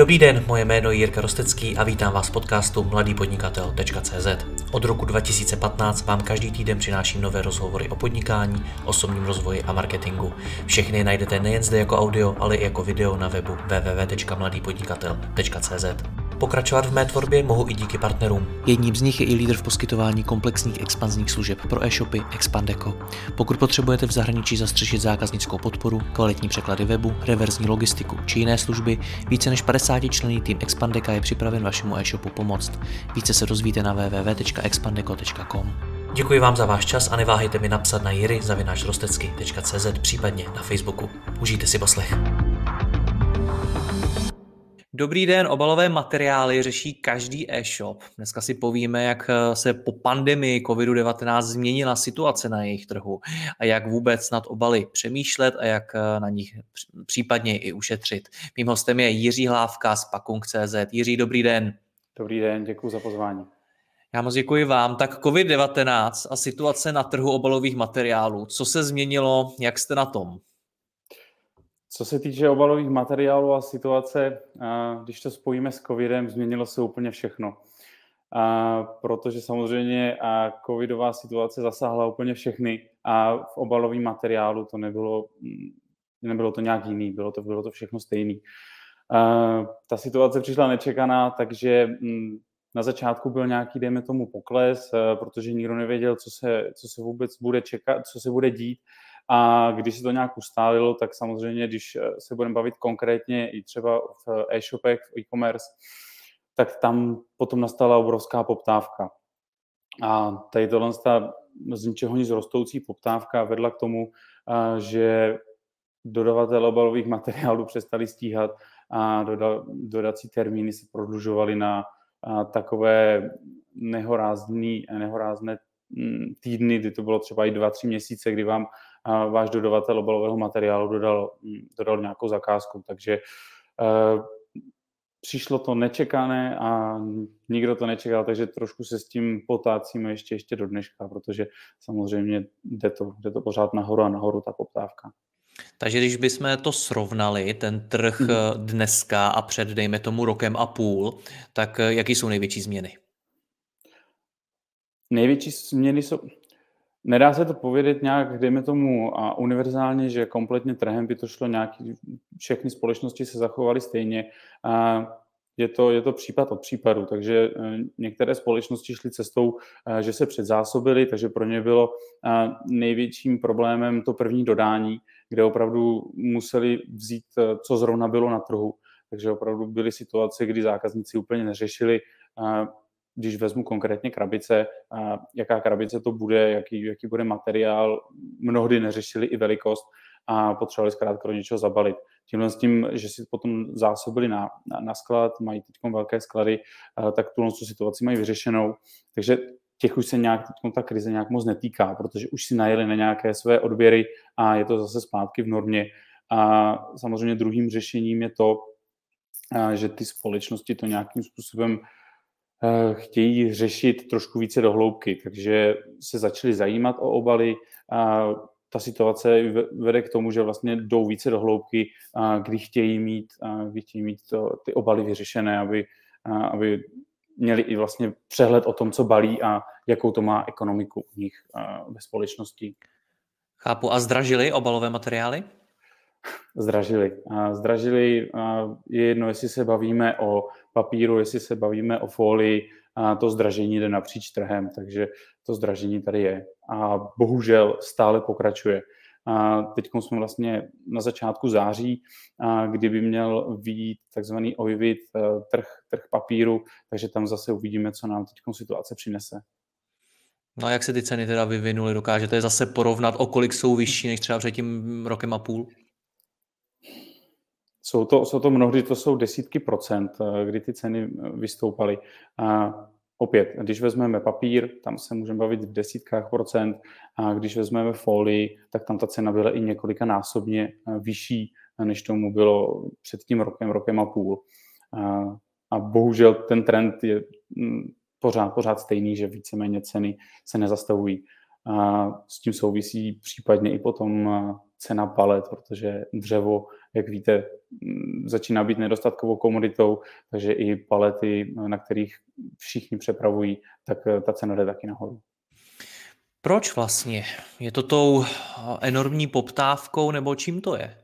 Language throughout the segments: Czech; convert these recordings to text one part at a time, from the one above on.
Dobrý den, moje jméno je Jirka Rostecký a vítám vás v podcastu mladýpodnikatel.cz. Od roku 2015 vám každý týden přináším nové rozhovory o podnikání, osobním rozvoji a marketingu. Všechny najdete nejen zde jako audio, ale i jako video na webu www.mladýpodnikatel.cz. Pokračovat v mé tvorbě mohu i díky partnerům. Jedním z nich je i lídr v poskytování komplexních expanzních služeb pro e-shopy Expandeco. Pokud potřebujete v zahraničí zastřešit zákaznickou podporu, kvalitní překlady webu, reverzní logistiku či jiné služby, více než 50 členný tým Expandeca je připraven vašemu e-shopu pomoct. Více se dozvíte na www.expandeco.com. Děkuji vám za váš čas a neváhejte mi napsat na jiry případně na Facebooku. Užijte si poslech. Dobrý den, obalové materiály řeší každý e-shop. Dneska si povíme, jak eh, se po pandemii COVID-19 změnila situace na jejich trhu a jak vůbec nad obaly přemýšlet a jak eh, na nich případně i ušetřit. Mým hostem je Jiří Hlávka z Pakung.cz. Jiří, dobrý den. Dobrý den, děkuji za pozvání. Já moc děkuji vám. Tak COVID-19 a situace na trhu obalových materiálů. Co se změnilo, jak jste na tom? Co se týče obalových materiálů a situace, když to spojíme s covidem, změnilo se úplně všechno. A protože samozřejmě a covidová situace zasáhla úplně všechny a v obalovém materiálu to nebylo, nebylo to nějak jiný, bylo to, bylo to všechno stejný. A ta situace přišla nečekaná, takže mm, na začátku byl nějaký, dejme tomu, pokles, protože nikdo nevěděl, co se, co se vůbec bude čekat, co se bude dít. A když se to nějak ustálilo, tak samozřejmě, když eh, se budeme bavit konkrétně i třeba v e-shopech, v e-commerce, tak tam potom nastala obrovská poptávka. A tady tohle z ničeho nic rostoucí poptávka vedla k tomu, eh, že dodavatel obalových materiálů přestali stíhat a dodací termíny se prodlužovaly na eh, takové nehorázné mm, týdny, kdy to bylo třeba i dva, tři měsíce, kdy vám váš dodavatel obalového materiálu dodal, mm, dodal nějakou zakázku. Takže uh, přišlo to nečekané a nikdo to nečekal, takže trošku se s tím potácíme ještě, ještě do dneška, protože samozřejmě jde to, jde to pořád nahoru a nahoru ta poptávka. Takže když bychom to srovnali, ten trh hmm. dneska a před, dejme tomu, rokem a půl, tak eh, jaký jsou největší změny? Největší změny jsou, Nedá se to povědět nějak, dejme tomu, a univerzálně, že kompletně trhem by to šlo nějaký, všechny společnosti se zachovaly stejně. A je to, je to případ od případu, takže e, některé společnosti šly cestou, e, že se předzásobily, takže pro ně bylo e, největším problémem to první dodání, kde opravdu museli vzít, co zrovna bylo na trhu. Takže opravdu byly situace, kdy zákazníci úplně neřešili, když vezmu konkrétně krabice, jaká krabice to bude, jaký, jaký bude materiál, mnohdy neřešili i velikost a potřebovali zkrátka do něčeho zabalit. Tímhle s tím, že si potom zásobili na, na, na sklad, mají teď velké sklady, tak tuhle situaci mají vyřešenou. Takže těch už se nějak ta krize nějak moc netýká, protože už si najeli na nějaké své odběry a je to zase zpátky v normě. A samozřejmě druhým řešením je to, že ty společnosti to nějakým způsobem Eh, chtějí řešit trošku více dohloubky, takže se začali zajímat o obaly a ta situace vede k tomu, že vlastně jdou více dohloubky, kdy chtějí mít, kdy chtějí mít to, ty obaly vyřešené, aby, aby měli i vlastně přehled o tom, co balí a jakou to má ekonomiku u nich ve společnosti. Chápu. A zdražili obalové materiály? Zdražili. Zdražili je jedno, jestli se bavíme o papíru, jestli se bavíme o folii, to zdražení jde napříč trhem, takže to zdražení tady je. A bohužel stále pokračuje. A teď jsme vlastně na začátku září, kdy by měl výjít takzvaný OIVIT, e, trh, trh papíru, takže tam zase uvidíme, co nám teď situace přinese. No a jak se ty ceny teda vyvinuly? Dokážete zase porovnat, o kolik jsou vyšší než třeba před tím rokem a půl? Jsou to, jsou to mnohdy, to jsou desítky procent, eh, kdy ty ceny eh, vystoupaly. A opět, když vezmeme papír, tam se můžeme bavit v desítkách procent, a když vezmeme folii, tak tam ta cena byla i několika násobně eh, vyšší, než tomu bylo před tím rokem, rokem a půl. A, a bohužel ten trend je mm, pořád, pořád stejný, že víceméně ceny se nezastavují. S tím souvisí případně i potom cena palet, protože dřevo, jak víte, začíná být nedostatkovou komoditou, takže i palety, na kterých všichni přepravují, tak ta cena jde taky nahoru. Proč vlastně? Je to tou enormní poptávkou nebo čím to je?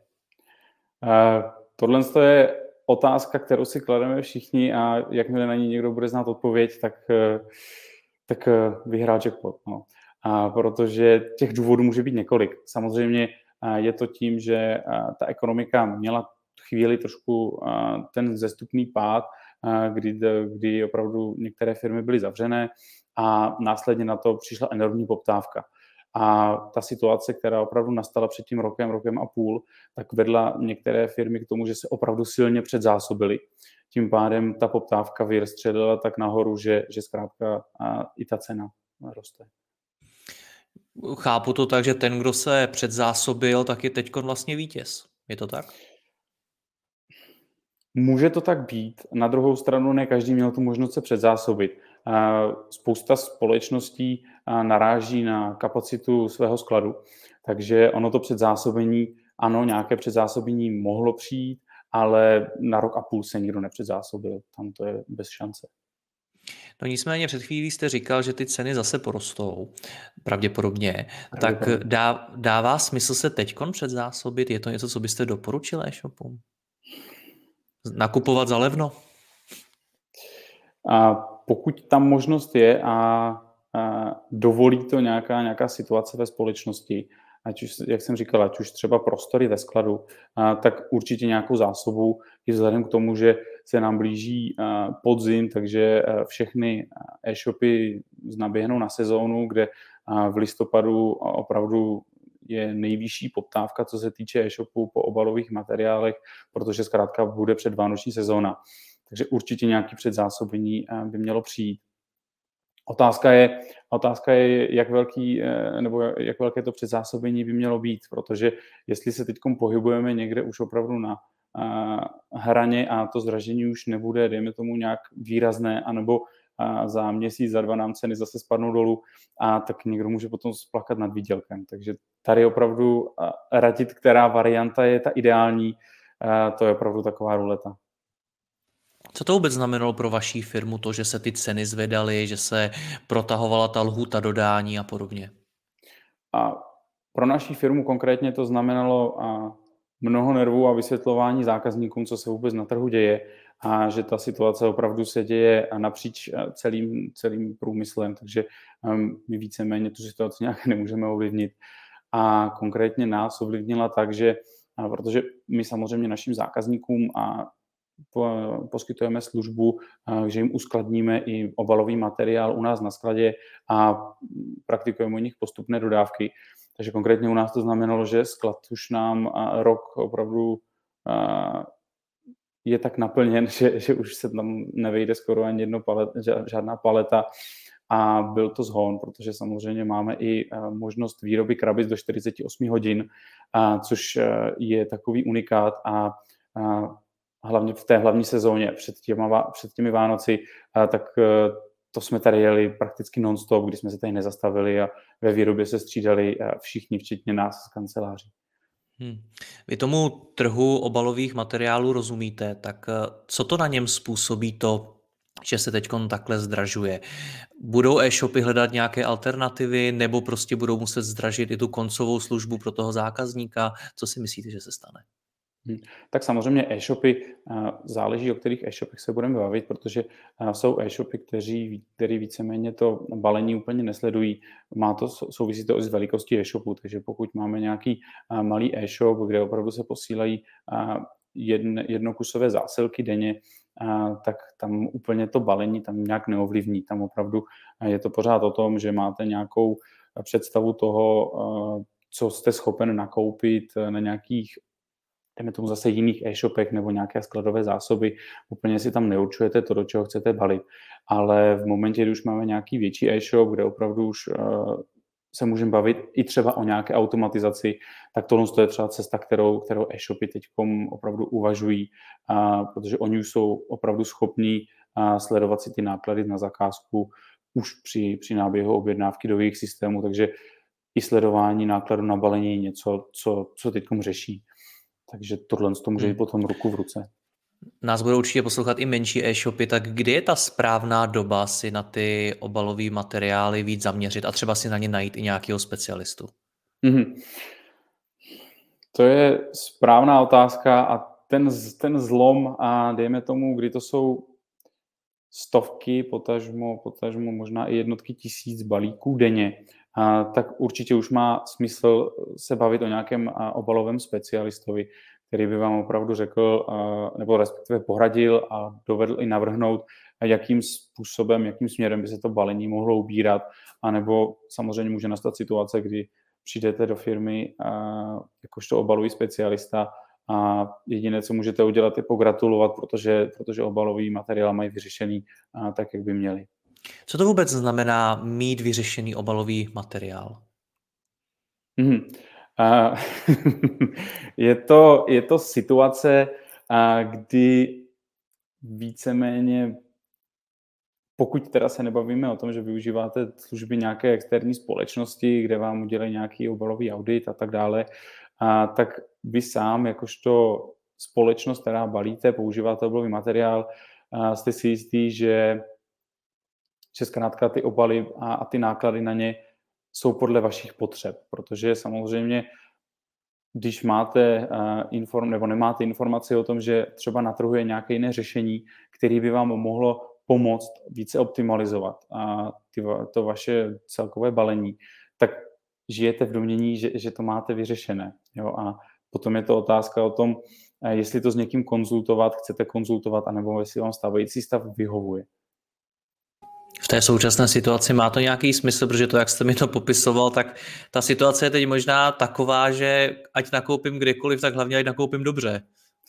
Uh, tohle je otázka, kterou si klademe všichni a jakmile na ní někdo bude znát odpověď, tak, tak vyhrá jackpot. No. A protože těch důvodů může být několik. Samozřejmě je to tím, že ta ekonomika měla chvíli trošku ten zestupný pád, kdy, kdy opravdu některé firmy byly zavřené a následně na to přišla enormní poptávka. A ta situace, která opravdu nastala před tím rokem, rokem a půl, tak vedla některé firmy k tomu, že se opravdu silně předzásobily. Tím pádem ta poptávka vystřelila tak nahoru, že, že zkrátka i ta cena roste. Chápu to tak, že ten, kdo se předzásobil, tak je teď vlastně vítěz. Je to tak? Může to tak být. Na druhou stranu ne každý měl tu možnost se předzásobit. Spousta společností naráží na kapacitu svého skladu, takže ono to předzásobení, ano, nějaké předzásobení mohlo přijít, ale na rok a půl se nikdo nepředzásobil. Tam to je bez šance. No nicméně před chvílí jste říkal, že ty ceny zase porostou, pravděpodobně. Tak dá, dává smysl se teďkon předzásobit? Je to něco, co byste doporučil e-shopům? Nakupovat za levno? A pokud tam možnost je a, a dovolí to nějaká, nějaká situace ve společnosti, ať už, jak jsem říkal, ať už třeba prostory ve skladu, a, tak určitě nějakou zásobu i vzhledem k tomu, že se nám blíží a, podzim, takže a, všechny e-shopy naběhnou na sezónu, kde v listopadu opravdu je nejvyšší poptávka, co se týče e-shopu po obalových materiálech, protože zkrátka bude předvánoční sezóna. Takže určitě nějaký předzásobení eh, by mělo přijít. Otázka je, otázka je, jak, velký, eh, nebo jak velké to předzásobení by mělo být, protože jestli se teď pohybujeme někde už opravdu na eh, hraně a to zdražení už nebude, dejme tomu, nějak výrazné, anebo za měsíc, za dva nám ceny zase spadnou dolů a tak někdo může potom splakat nad výdělkem. Takže tady opravdu radit, která varianta je ta ideální, to je opravdu taková ruleta. Co to vůbec znamenalo pro vaší firmu, to, že se ty ceny zvedaly, že se protahovala ta lhůta dodání a podobně? A pro naší firmu konkrétně to znamenalo a mnoho nervů a vysvětlování zákazníkům, co se vůbec na trhu děje a že ta situace opravdu se děje napříč celým, celým průmyslem, takže um, my víceméně tu situaci nějak nemůžeme ovlivnit. A konkrétně nás ovlivnila tak, že protože my samozřejmě našim zákazníkům a poskytujeme službu, že jim uskladníme i obalový materiál u nás na skladě a praktikujeme u nich postupné dodávky. Takže konkrétně u nás to znamenalo, že sklad už nám rok opravdu je tak naplněn, že, že už se tam nevejde skoro ani jedno palet, žádná paleta. A byl to zhon, protože samozřejmě máme i možnost výroby krabic do 48 hodin, což je takový unikát. A hlavně v té hlavní sezóně před, těma, před těmi Vánoci, tak e, to jsme tady jeli prakticky non-stop, kdy jsme se tady nezastavili a ve výrobě se střídali e, všichni, včetně nás z kanceláří. Hmm. Vy tomu trhu obalových materiálů rozumíte, tak e, co to na něm způsobí to, že se teď takhle zdražuje? Budou e-shopy hledat nějaké alternativy nebo prostě budou muset zdražit i tu koncovou službu pro toho zákazníka? Co si myslíte, že se stane? Hm. Tak samozřejmě e-shopy, záleží, o kterých e-shopech se budeme bavit, protože jsou e-shopy, kteří, který víceméně to balení úplně nesledují. Má to, souvisí to s velikostí e-shopu, takže pokud máme nějaký malý e-shop, kde opravdu se posílají jedn, jednokusové zásilky denně, tak tam úplně to balení tam nějak neovlivní. Tam opravdu je to pořád o tom, že máte nějakou představu toho, co jste schopen nakoupit na nějakých dejme tomu zase jiných e-shopech nebo nějaké skladové zásoby, úplně si tam neurčujete to, do čeho chcete balit. Ale v momentě, kdy už máme nějaký větší e-shop, kde opravdu už uh, se můžeme bavit i třeba o nějaké automatizaci, tak tohle je třeba cesta, kterou, kterou e-shopy teď opravdu uvažují, protože oni už jsou opravdu schopní sledovat si ty náklady na zakázku už při, při náběhu objednávky do jejich systému, takže i sledování nákladu na balení něco, co, co teď řeší. Takže tohle to může jít hmm. potom ruku v ruce. Nás budou určitě poslouchat i menší e-shopy, tak kdy je ta správná doba si na ty obalové materiály víc zaměřit a třeba si na ně najít i nějakého specialistu? Mm-hmm. To je správná otázka a ten, ten zlom a dejme tomu, kdy to jsou stovky, potažmo, potažmo možná i jednotky tisíc balíků denně, tak určitě už má smysl se bavit o nějakém obalovém specialistovi, který by vám opravdu řekl, nebo respektive pohradil a dovedl i navrhnout, jakým způsobem, jakým směrem by se to balení mohlo ubírat, anebo samozřejmě může nastat situace, kdy přijdete do firmy jakožto obalový specialista a jediné, co můžete udělat, je pogratulovat, protože, protože obalový materiál mají vyřešený tak, jak by měli. Co to vůbec znamená mít vyřešený obalový materiál? Mm-hmm. Uh, je, to, je to situace, uh, kdy víceméně, pokud teda se nebavíme o tom, že využíváte služby nějaké externí společnosti, kde vám udělají nějaký obalový audit a tak dále, uh, tak vy sám, jakožto společnost, která balíte, používáte obalový materiál, uh, jste si jistý, že, že zkrátka ty obaly a, a ty náklady na ně jsou podle vašich potřeb, protože samozřejmě když máte uh, inform, nebo nemáte informaci o tom, že třeba na trhu je nějaké jiné řešení, které by vám mohlo pomoct více optimalizovat a ty, to vaše celkové balení, tak žijete v domění, že, že to máte vyřešené. Jo? A potom je to otázka o tom, jestli to s někým konzultovat, chcete konzultovat, anebo jestli vám stávající stav vyhovuje v té současné situaci má to nějaký smysl, protože to, jak jste mi to popisoval, tak ta situace je teď možná taková, že ať nakoupím kdekoliv, tak hlavně ať nakoupím dobře.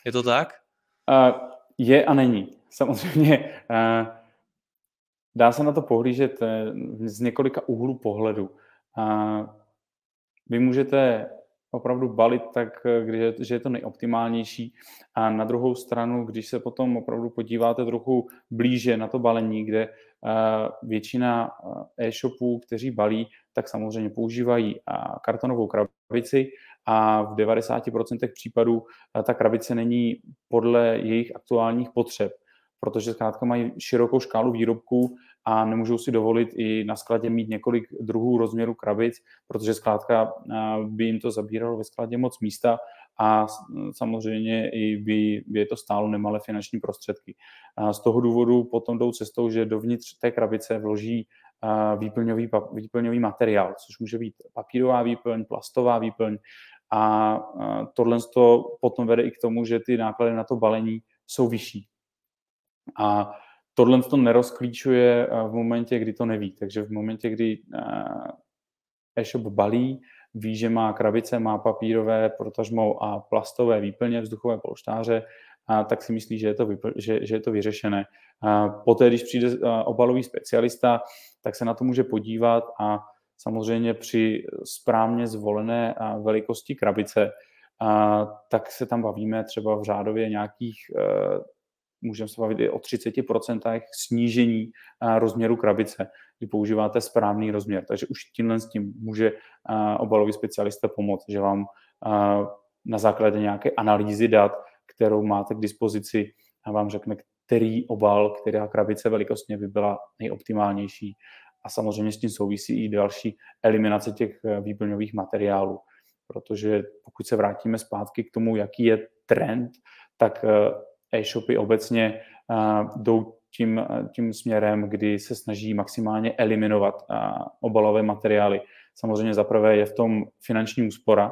Je to tak? Uh, je a není. Samozřejmě uh, dá se na to pohlížet uh, z několika úhlů pohledu. Uh, vy můžete opravdu balit tak, když, že je to nejoptimálnější. A na druhou stranu, když se potom opravdu podíváte trochu blíže na to balení, kde většina e-shopů, kteří balí, tak samozřejmě používají kartonovou krabici a v 90% případů ta krabice není podle jejich aktuálních potřeb, protože zkrátka mají širokou škálu výrobků a nemůžou si dovolit i na skladě mít několik druhů rozměru krabic, protože zkrátka by jim to zabíralo ve skladě moc místa a samozřejmě i by, by je to stálo nemalé finanční prostředky. A z toho důvodu potom jdou cestou, že dovnitř té krabice vloží výplňový, výplňový materiál, což může být papírová výplň, plastová výplň a tohle to potom vede i k tomu, že ty náklady na to balení jsou vyšší. A tohle to nerozklíčuje v momentě, kdy to neví. Takže v momentě, kdy e-shop balí, ví, že má krabice, má papírové, protažmou a plastové výplně, vzduchové polštáře, a tak si myslí, že je to, vypl- že, že je to vyřešené. A poté, když přijde obalový specialista, tak se na to může podívat a samozřejmě při správně zvolené velikosti krabice, a tak se tam bavíme třeba v řádově nějakých e, můžeme se bavit i o 30% snížení rozměru krabice, kdy používáte správný rozměr. Takže už tímhle s tím může obalový specialista pomoct, že vám na základě nějaké analýzy dat, kterou máte k dispozici, vám řekne, který obal, která krabice velikostně by byla nejoptimálnější. A samozřejmě s tím souvisí i další eliminace těch e, výplňových materiálů. Protože pokud se vrátíme zpátky k tomu, jaký je trend, tak e, e-shopy obecně jdou tím, tím směrem, kdy se snaží maximálně eliminovat obalové materiály. Samozřejmě zaprvé je v tom finanční úspora,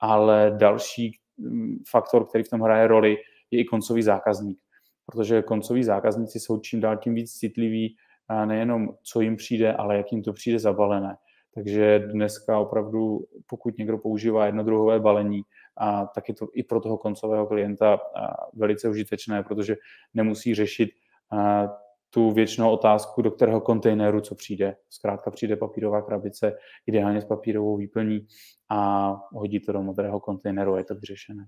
ale další mm, faktor, který v tom hraje roli, je i koncový zákazník. Protože koncoví zákazníci jsou čím dál tím víc citliví nejenom, co jim přijde, ale jak jim to přijde zabalené. Takže dneska opravdu, pokud někdo používá jednodruhové balení, a tak je to i pro toho koncového klienta velice užitečné, protože nemusí řešit tu věčnou otázku, do kterého kontejneru co přijde. Zkrátka přijde papírová krabice, ideálně s papírovou výplní a hodí to do modrého kontejneru a je to vyřešené.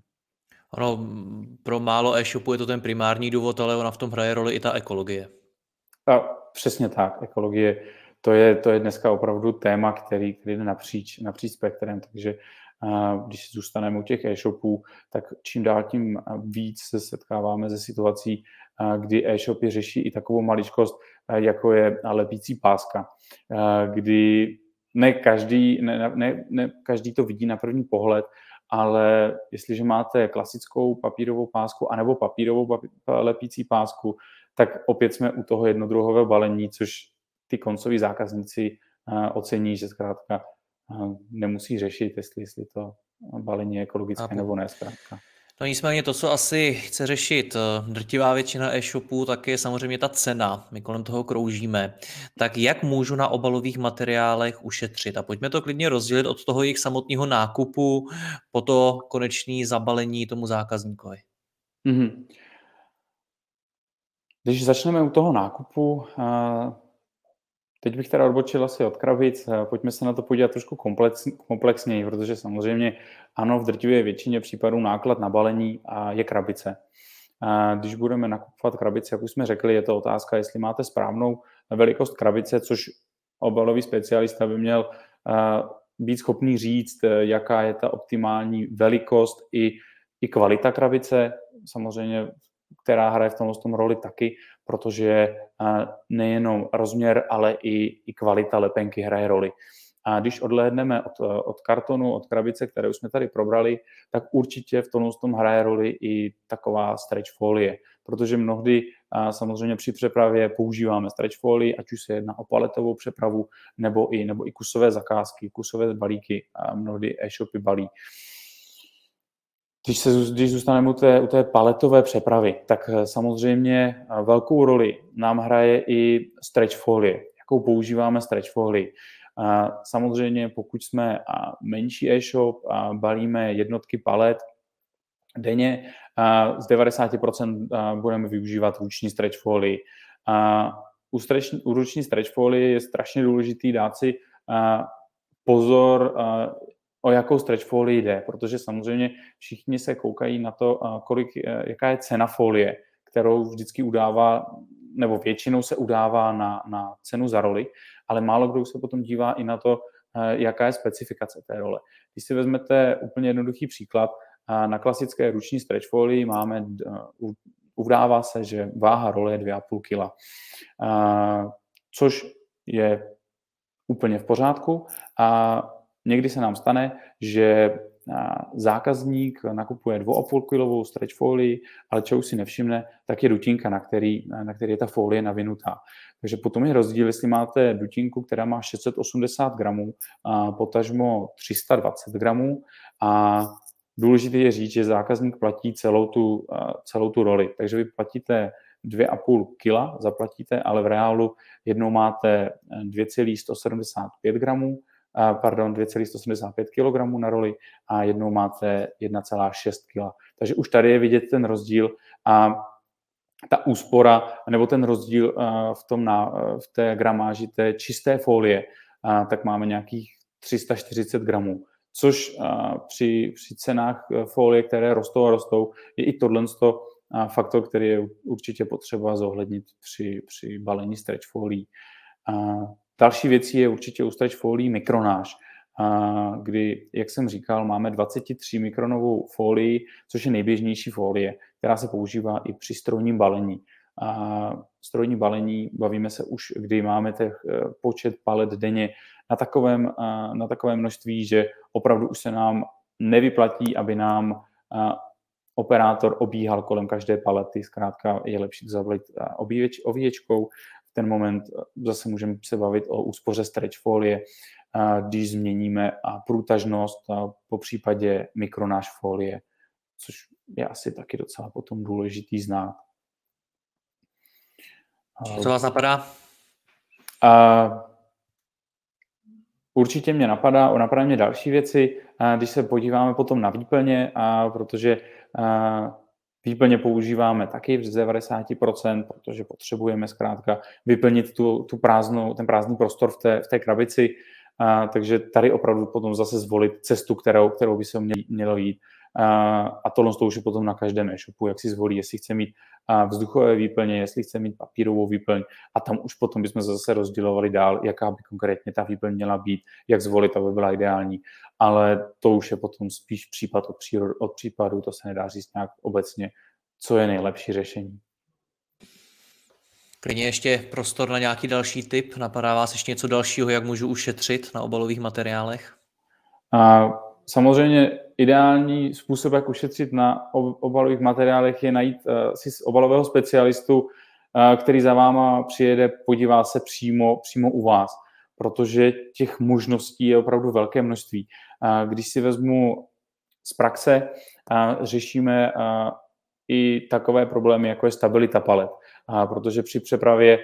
Ono, pro málo e-shopu je to ten primární důvod, ale ona v tom hraje roli i ta ekologie. A přesně tak, ekologie to je, to je dneska opravdu téma, který, který jde napříč, napříč spektrem, takže když zůstaneme u těch e-shopů, tak čím dál tím víc se setkáváme ze situací, kdy e-shopy řeší i takovou maličkost, jako je lepící páska, kdy ne každý, ne, ne, ne každý to vidí na první pohled, ale jestliže máte klasickou papírovou pásku anebo papírovou papí- lepící pásku, tak opět jsme u toho jednodruhového balení, což ty koncoví zákazníci ocení, že zkrátka nemusí řešit, jestli, jestli to balení je ekologické Apo. nebo ne. Zkrátka. No nicméně to, co asi chce řešit eh, drtivá většina e-shopů, tak je samozřejmě ta cena. My kolem toho kroužíme. Tak jak můžu na obalových materiálech ušetřit? A pojďme to klidně rozdělit od toho jejich samotného nákupu po to konečné zabalení tomu zákazníkovi. Mm-hmm. Když začneme u toho nákupu, eh, Teď bych teda odbočil asi od krabic. Pojďme se na to podívat trošku komplex, komplexněji, protože samozřejmě ano, v drtivé většině případů náklad na balení je krabice. Když budeme nakupovat krabice, jak už jsme řekli, je to otázka, jestli máte správnou velikost krabice, což obalový specialista by měl být schopný říct, jaká je ta optimální velikost i, i kvalita krabice. Samozřejmě která hraje v tomhle tom roli taky, protože nejenom rozměr, ale i, i kvalita lepenky hraje roli. A když odhlédneme od, od kartonu, od krabice, které už jsme tady probrali, tak určitě v tomhle tom hraje roli i taková stretch folie, protože mnohdy a samozřejmě při přepravě používáme stretch folie, ať už se jedná o paletovou přepravu nebo i, nebo i kusové zakázky, kusové balíky, a mnohdy e-shopy balí. Když, se, když zůstaneme u té, u té paletové přepravy, tak eh, samozřejmě eh, velkou roli nám hraje i stretch folie. Jakou používáme stretch folie? Samozřejmě, pokud jsme menší e-shop a balíme jednotky palet denně, z 90% budeme využívat ruční stretch folie. U, stretch, u ruční stretch folie je strašně důležitý dát si pozor, o jakou stretch folii jde, protože samozřejmě všichni se koukají na to, kolik, e, jaká je cena folie, kterou vždycky udává, nebo většinou se udává na, na cenu za roli, ale málo kdo se potom dívá i na to, e, jaká je specifikace té role. Když si vezmete úplně jednoduchý příklad, na klasické ruční stretch folii máme, e, udává se, že váha role je 2,5 kg, což je úplně v pořádku. A Někdy se nám stane, že zákazník nakupuje 2,5 kg stretch folii, ale čeho si nevšimne, tak je dutinka, na který, na který je ta folie navinutá. Takže potom je rozdíl, jestli máte dutinku, která má 680 gramů, a potažmo 320 gramů a důležité je říct, že zákazník platí celou tu, celou tu roli. Takže vy platíte 2,5 kg, zaplatíte, ale v reálu jednou máte 2,175 gramů, pardon, 2,185 kg na roli a jednou máte 1,6 kg. Takže už tady je vidět ten rozdíl a ta úspora nebo ten rozdíl v, tom na, v té gramáži té čisté folie, tak máme nějakých 340 gramů, což při, při cenách folie, které rostou a rostou, je i tohle faktor, který je určitě potřeba zohlednit při, při balení stretch folií. Další věcí je určitě stretch folii mikronáž, kdy, jak jsem říkal, máme 23 mikronovou folii, což je nejběžnější folie, která se používá i při strojním balení. A strojní balení, bavíme se už, kdy máme těch eh, počet palet denně na takovém, na takovém množství, že opravdu už se nám nevyplatí, aby nám operátor obíhal kolem každé palety, zkrátka je lepší to zavolit ovíječkou ten moment eh, zase můžeme se bavit o úspoře stretch folie, když změníme průtažnost, po případě mikronáž folie, což je asi taky docela potom důležitý znát. Co vás napadá? A, určitě mě napadá, napadá mě další věci, když se podíváme potom na výplně, a protože a, Výplně používáme taky z 90%, protože potřebujeme zkrátka vyplnit tu, tu prázdnou, ten prázdný prostor v té, v té krabici, a, takže tady opravdu potom zase zvolit cestu, kterou, kterou by se mělo jít. A tohle to už je potom na každém e-shopu, jak si zvolí, jestli chce mít vzduchové výplně, jestli chce mít papírovou výplň a tam už potom bychom se zase rozdělovali dál, jaká by konkrétně ta výplň měla být, jak zvolit, aby byla ideální. Ale to už je potom spíš případ od, přírod, od případu, to se nedá říct nějak obecně, co je nejlepší řešení. Klidně ještě prostor na nějaký další tip. Napadá vás ještě něco dalšího, jak můžu ušetřit na obalových materiálech? A samozřejmě ideální způsob, jak ušetřit na obalových materiálech, je najít uh, si obalového specialistu, uh, který za váma přijede, podívá se přímo, přímo u vás, protože těch možností je opravdu velké množství. Uh, když si vezmu z praxe, řešíme i takové problémy, jako je stabilita palet, protože při přepravě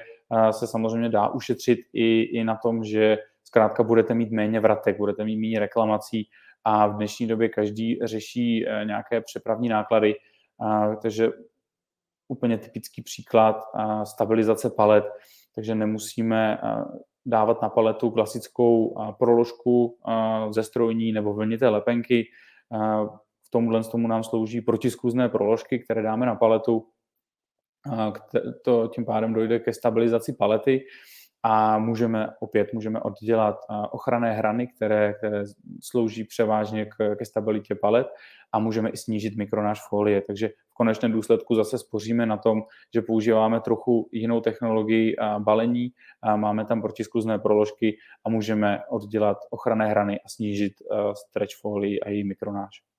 se samozřejmě dá ušetřit i, i na tom, že zkrátka budete mít méně vratek, budete mít méně reklamací, a v dnešní době každý řeší eh, nějaké přepravní náklady, takže úplně typický příklad stabilizace palet, takže nemusíme dávat na paletu klasickou proložku ze strojní nebo vlnité lepenky. V tomhle tomu nám slouží protiskluzné proložky, které dáme na paletu. To tím pádem dojde ke stabilizaci palety a můžeme opět můžeme oddělat ochranné hrany, které, které slouží převážně k, ke stabilitě palet a můžeme i snížit mikronáž folie. Takže v konečném důsledku zase spoříme na tom, že používáme trochu jinou technologii a balení, a máme tam protiskluzné proložky a můžeme oddělat ochranné hrany a snížit stretch folii a její mikronáž.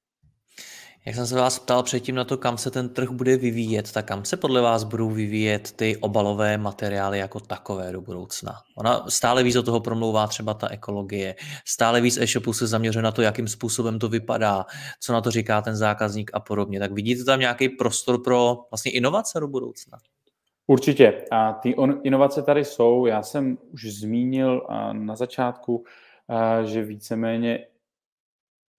Jak jsem se vás ptal předtím na to, kam se ten trh bude vyvíjet, tak kam se podle vás budou vyvíjet ty obalové materiály jako takové do budoucna? Ona stále víc do toho promlouvá třeba ta ekologie, stále víc e-shopů se zaměřuje na to, jakým způsobem to vypadá, co na to říká ten zákazník a podobně. Tak vidíte tam nějaký prostor pro vlastně inovace do budoucna? Určitě. A ty inovace tady jsou. Já jsem už zmínil na začátku, že víceméně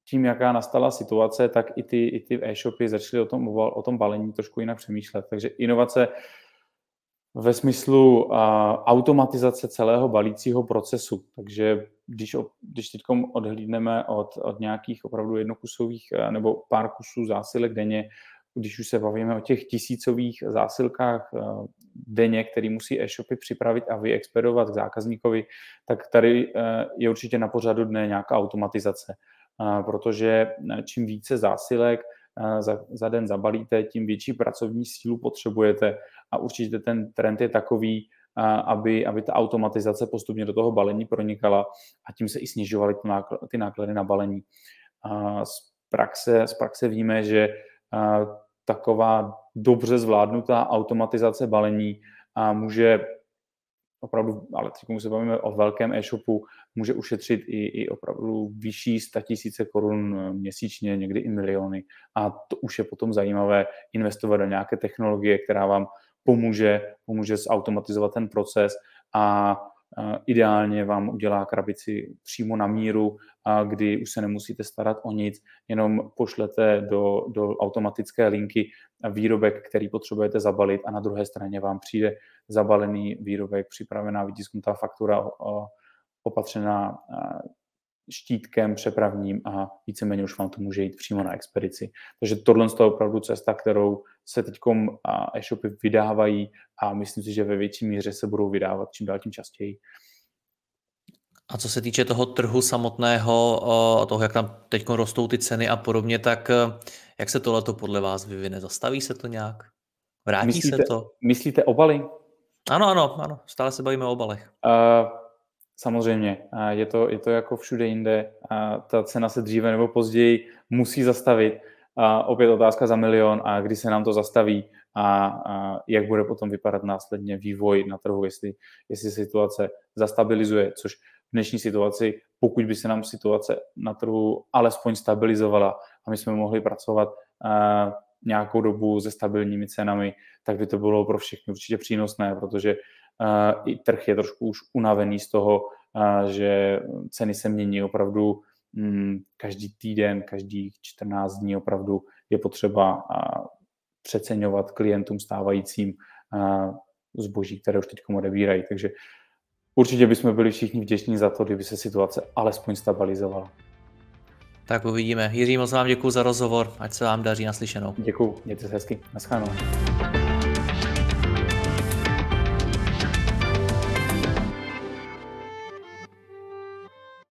tím, jaká nastala situace, tak i ty, i ty e-shopy začaly o tom, o tom balení trošku jinak přemýšlet. Takže inovace ve smyslu uh, automatizace celého balícího procesu. Takže když, když teď odhlídneme od, od nějakých opravdu jednokusových nebo pár kusů zásilek denně, když už se bavíme o těch tisícových zásilkách denně, který musí e-shopy připravit a vyexpedovat k zákazníkovi, tak tady je určitě na pořadu dne nějaká automatizace protože eh, čím více zásilek eh, za, za den zabalíte, tím větší pracovní sílu potřebujete a určitě ten trend je takový, eh, aby, aby ta automatizace postupně do toho balení pronikala a tím se i snižovaly ty náklady na balení. Z praxe, z praxe víme, že taková dobře zvládnutá automatizace balení může opravdu, ale teď se bavíme o velkém e-shopu, může ušetřit i, i opravdu vyšší 100 tisíce korun měsíčně, někdy i miliony. A to už je potom zajímavé investovat do nějaké technologie, která vám pomůže, pomůže zautomatizovat ten proces a ideálně vám udělá krabici přímo na míru, kdy už se nemusíte starat o nic, jenom pošlete do, do automatické linky výrobek, který potřebujete zabalit a na druhé straně vám přijde zabalený výrobek, připravená vytisknutá faktura opatřená štítkem přepravním a víceméně už vám to může jít přímo na expedici. Takže tohle je opravdu cesta, kterou se teď e-shopy vydávají a myslím si, že ve větší míře se budou vydávat čím dál tím častěji. A co se týče toho trhu samotného, toho, jak tam teď rostou ty ceny a podobně, tak e, jak se tohleto podle vás vyvine? Zastaví se to nějak? Vrátí myslíte, se to? Myslíte obaly? Ano, ano, ano. Stále se bavíme o obalech. Uh, samozřejmě. Je, to, je to jako všude jinde. Ta cena se dříve nebo později musí zastavit. Uh, opět otázka za milion a kdy se nám to zastaví a, a jak bude potom vypadat následně vývoj na trhu, jestli, jestli situace zastabilizuje, což v dnešní situaci, pokud by se nám situace na trhu alespoň stabilizovala a my jsme mohli pracovat uh, nějakou dobu se stabilními cenami, tak by to bylo pro všechny určitě přínosné, protože i trh je trošku už unavený z toho, že ceny se mění opravdu um, každý týden, každých 14 dní opravdu je potřeba přeceňovat klientům stávajícím zboží, které už teď odebírají. Takže určitě bychom byli všichni vděční za to, kdyby se situace alespoň stabilizovala. Tak uvidíme. Jiří, moc vám děkuji za rozhovor, ať se vám daří naslyšenou. Děkuji, mějte se hezky, naschledanou.